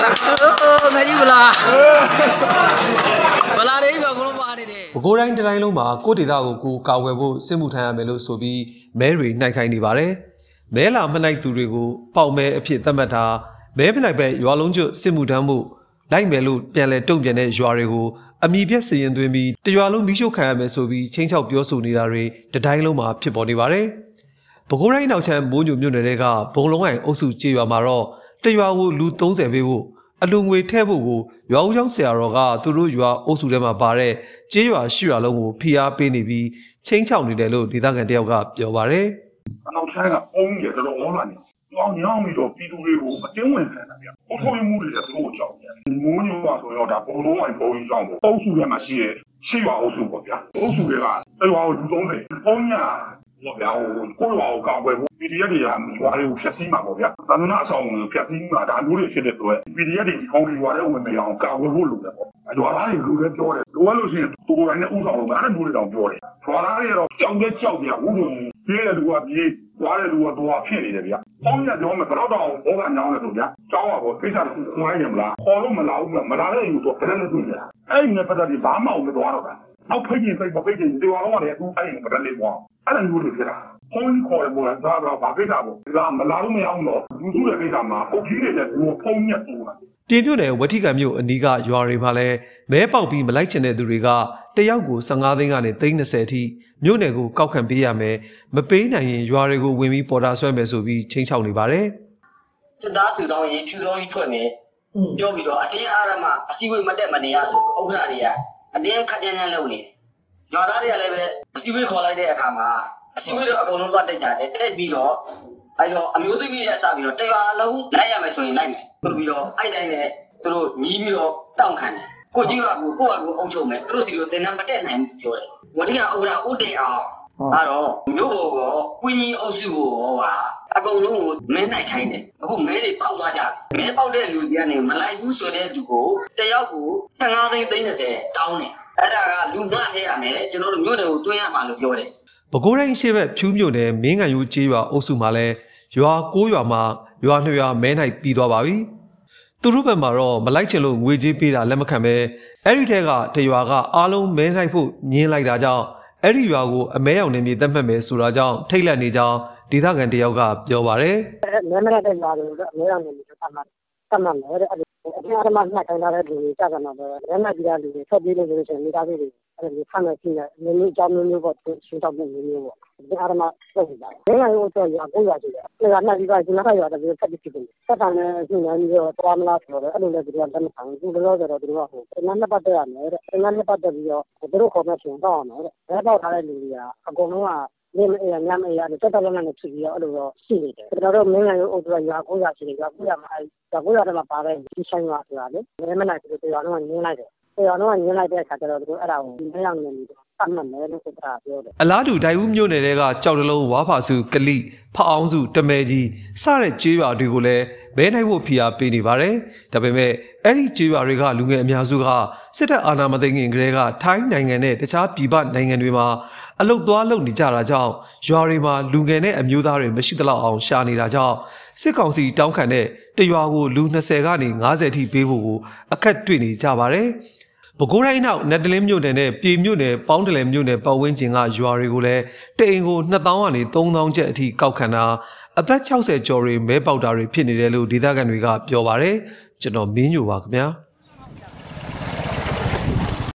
ငါကြီးဗလားဗလားလေးပြောကလုံးပါနေတယ်ပဲခူးတိုင်းတစ်တိုင်းလုံးမှာကိုယ့်ဒေသကိုကိုယ်ကာဝယ်ဖို့စစ်မှုထမ်းရမယ်လို့ဆိုပြီးမဲတွေနှိုက်ခိုင်းနေပါတယ်မဲလာမနိုင်သူတွေကိုပေါက်မဲအဖြစ်သတ်မှတ်တာမဲမနိုင်ပဲရွာလုံးကျွတ်စစ်မှုထမ်းမှုလိုက်မယ်လို့ပြန်လဲတုံ့ပြန်တဲ့ရွာတွေကိုအမိပြက်စီရင်သွင်းပြီးတရွာလုံးမိရှုခံရမယ်ဆိုပြီးချင်းချောက်ပြောဆိုနေတာတွေတတိုင်းလုံးမှာဖြစ်ပေါ်နေပါတယ်ပဲခူးတိုင်းနောက်ချမ်းမိုးညိုမြို့နယ်တွေကဘုံလုံးဝိုင်အုပ်စုကြေးရွာမှာတော့ တရွာကိုလူ30ပေးဖို့အလူငွေထည့်ဖို့ကိုရွာဦးကျောင်းဆရာတော်ကသူတို့ရွာအုပ်စုထဲမှာပါတဲ့ကြေးရွာရှိရွာလုံးကိုဖိအားပေးနေပြီးချင်းချောက်နေတယ်လို့ဒေသခံတယောက်ကပြောပါတယ်အနောက်ဆိုင်ကအုံးရတော်တော်အောလာနေ။ကြောင်ညောင်းပြီးတော့ပြည်သူတွေကိုအတင်းဝင်ခံတာဗျ။အုပ်ချုပ်မှုတွေလည်းသူတို့ကြောက်တယ်။မိုးညိုပါဆိုတော့ဒါဘုံလုံးဝိုင်ဘုံကြီးကြောင့်ပေါ့။အုပ်စုထဲမှာရှိတဲ့ရှိပါအုပ်စုပေါ့ဗျာ။အုပ်စုတွေကအဲဟောလူသုံးတယ်။ဘုံညာ ဘောဗျာဟိုကိုယ်တော်ကောက်ွယ်ဖို့ PDF တွေကရွာတွေကိုဖျက်ဆီးမှာပေါ့ဗျာ။သာသနာအဆောင်ကိုဖျက်ဆီးမှာဒါမျိုးတွေဖြစ်တဲ့အတွက် PDF တွေဒီကောင်းတွေရွာတွေဝင်မရအောင်ကာဝယ်ဖို့လုပ်တယ်ပေါ့။အရွာသားတွေလူတွေပြောတယ်။လိုအပ်လို့ရှိရင်သူကိုယ်တိုင်နဲ့ဥဆောင်လို့အဲ့ဒါမျိုးတွေတောင်ပြောတယ်။ရွာသားတွေကတော့ကြောက်ကြကြောက်ကြဘူးလို့ပြေးတဲ့လူကပြေးသွားတဲ့လူကသွားဖြစ်နေတယ်ဗျ။ပေါင်းရပြောမယ်ဘယ်တော့တော့ဘောကညောင်းလဲဆိုဗျာ။ကြောင်းပါဘောကိစ္စတစ်ခုခွာရမလား။ခေါ်လို့မလာဘူးမလာတဲ့လူတော့ဘယ်နဲ့တွေ့ရ။အဲ့ဒီနဲ့ပတ်သက်ပြီးဘာမှမသွားတော့တာ။ နောက်ဖိတ်ရင်ဖိတ်မဖိတ်ရင်ဒီဝါတော့လည်းအခုအဲ့ဒီဘယ်လေးပေါ့။အဲ့ဒါမျိုးတွေဖြစ်တာ။ဖုန်းခေါ်ရမို့လားဒါတော့ဘာကိစ္စပေါ့။ဒါမလာလို့မရအောင်တော့လူစုရဲ့ကိစ္စမှာအုတ်ကြီးတွေလည်းဒီဖုန်းညက်တူတာ။ပြည်ပြနယ်ဝတိကံမြို့အနီးကရွာတွေမှာလည်းမဲပေါက်ပြီးမလိုက်ချင်တဲ့သူတွေကတယောက်ကို15သိန်းကနေ30အထိမြို့နယ်ကိုကောက်ခံပေးရမယ်မပေးနိုင်ရင်ရွာတွေကိုဝင်ပြီးပေါ်တာဆွဲမယ်ဆိုပြီးချင်းချောက်နေပါတယ်စစ်သားစုတောင်းရေးဖြူတော်ကြီးထွက်နေပြောပြီးတော့အတင်းအားရမအစည်းအဝေးမတက်မနေရဆိုဥက္ကဋ္ဌတွေက အတင်းခက်ကြမ်းကြမ်းလုပ်နေတယ်ရွာသားတွေကလည်းပဲအစည်းအဝေးခေါ်လိုက်တဲ့အခါမှာအစည်းအဝေးတော့အကုန်လုံးသွားတက်ကြတယ်တက်ပြီးတော့အဲ့တော့အမျိုးသမီးတွေအစပြီးတော့တရွာလုံးလိုက်ရမယ်ဆိုရင်လိုက်မယ်ပြီးပြီးတော့အဲ့တိုင်းနဲ့သူတို့ညီးပြီးတော့တောင်းခံတယ်ကိုကြီးကကိုကိုကကိုအုပ်ချုပ်မယ်သူတို့စီတို့တင်နမတက်နိုင်ဘူးပြောတယ်ဝတိကဥက္ကဋ္ဌဦးတင်အောင်အဲ့တော့မြို့ဘောကကွင်းကြီးအုပ်စုကိုဟောပါအ ကုန်လုံးကိုမဲနိုင်ခိုင်းတယ်အခုမဲတွေပေါက်သွားကြတယ်မဲပေါက်တဲ့လူတွေကနေမလိုက်ဘူးဆိုတဲ့သူကိုတယောက်ကို15သိန်း30တောင်းတယ်အဲ့ဒါကလူငှထည့်ရမယ်ကျွန်တော်တို့မြို့နယ်ကိုတွင်းရမှာလို့ပြောတယ်။ပဲခူးတိုင်းရှိဘက်ဖြူးမြို့နယ်မင်းငံယူကျေးရွာအုပ်စုမှာလည်းရွာ9ရွာမှာရွာ2ရွာမဲနိုင်ပြီးသွားပါပြီ။သူတို့ဘက်မှာတော့မလိုက်ချင်လို့ငွေကြေးပေးတာလက်မခံပဲအဲ့ဒီထက်ကတရွာကအားလုံးမဲနိုင်ဖို့ညင်းလိုက်တာကြောင့်အဲ့ဒီရွာကိုအမဲရောင်နေမြေသတ်မှတ်မယ်ဆိုတာကြောင့်ထိတ်လန့်နေကြောင်း ဒေသခံတယောက်ကပြောပါတယ်မဲမရတဲ့ຢာတွေတော့အများကြီးနေပြီးတတ်မှတ်တတ်မှတ်မယ်တဲ့အဲ့ဒီအပြင်အရမနှက်ခိုင်းထားတဲ့လူတွေကြကြမှာပဲရဲမကြီးတဲ့လူတွေထွက်ပြေးလို့ဆိုလို့ရှိရင်မိသားစုတွေအဲ့ဒီဖမ်းမယ်ဖြစ်နေမျိုးမျိုးအကြောင်းမျိုးမျိုးပေါ့ရှင်းတော့မှုမျိုးမျိုးပေါ့ဒီအရမဆက်နေတာဘယ်လိုတော့ရကိုရရှိတယ်အဲ့ဒါနဲ့ဒီကဒီနောက်ရတဲ့ပြီးဆက်ပြီးဖြစ်တယ်ဆက်တာနဲ့ရှင်းနေပြီးတော့သွားမလားဆိုတော့အဲ့လိုလည်းဒီကလက်မခံဘူးဘယ်လိုဆိုတော့ဒီကဟိုအနမ်းနဲ့ပတ်သက်ရမယ်တဲ့အနမ်းနဲ့ပတ်သက်ပြီးတော့သူတို့ခေါ်မဲ့ရှင်တော့အောင်တယ်တဲ့ဘဲပေါက်ထားတဲ့လူတွေကအကုန်လုံးက နေမအေးညမအေးရတယ်တက်တက်လက်နဲ့ဖြစ်ပြီးတော့အဲ့လိုတော့ရှိနေတယ်ကျွန်တော်တို့မင်းနိုင်ငံအုပ်စုကရွာကိုရရှိတယ်ရွာကိုရမှာအဲ့ရွာကိုရတဲ့မှာပါတဲ့ဒီဆိုင်ရွာဆိုတာလေမင်းမနိုင်ဘူးတရားလုံးကညင်းလိုက်တယ်တရားလုံးကညင်းလိုက်တဲ့အခါကျတော့သူတို့အဲ့ဒါကိုမင်းအောင်နေပြီးတော့တတ်မှတ်မယ်လို့ဆိုတာပြောတယ်အလားတူဒိုင်ဦးမြို့နယ်တဲကကြောက်တလုံးဝါဖာစုကလိဖအောင်စုတမဲကြီးစတဲ့ကျေးရွာတွေကိုလည်း မဲနိုင်ဖို့ဖိအားပေးနေပါတယ်။ဒါပေမဲ့အဲ့ဒီကျေးရွာတွေကလူငယ်အများစုကစစ်တပ်အာဏာမသိမ်းခင်ကတည်းကထိုင်းနိုင်ငံနဲ့တခြားပြည်ပနိုင်ငံတွေမှာအလုတ်သွားလုပ်နေကြတာကြောင့်ရွာတွေမှာလူငယ်နဲ့အမျိုးသားတွေမရှိသလောက်အောင်ရှာနေတာကြောင့်စစ်ကောင်စီတောင်းခံတဲ့တရွာကိုလူ20ကနေ90ထိပေးဖို့ကိုအခက်တွေ့နေကြပါတယ်။ ပဲခူးတိုင်းနောက်နက်တလင်းမြို့နယ်နဲ့ပြည်မြို့နယ်ပေါင်းတလယ်မြို့နယ်ပတ်ဝန်းကျင်ကရွာတွေကိုလည်းတအိမ်ကို2000ကနေ3000ကျပ်အထိကောက်ခံတာအသက်60ကျော်တွေမဲပေါက်တာတွေဖြစ်နေတယ်လို့ဒေသခံတွေကပြောပါတယ်ကျွန်တော်မင်းညိုပါခင်ဗျာ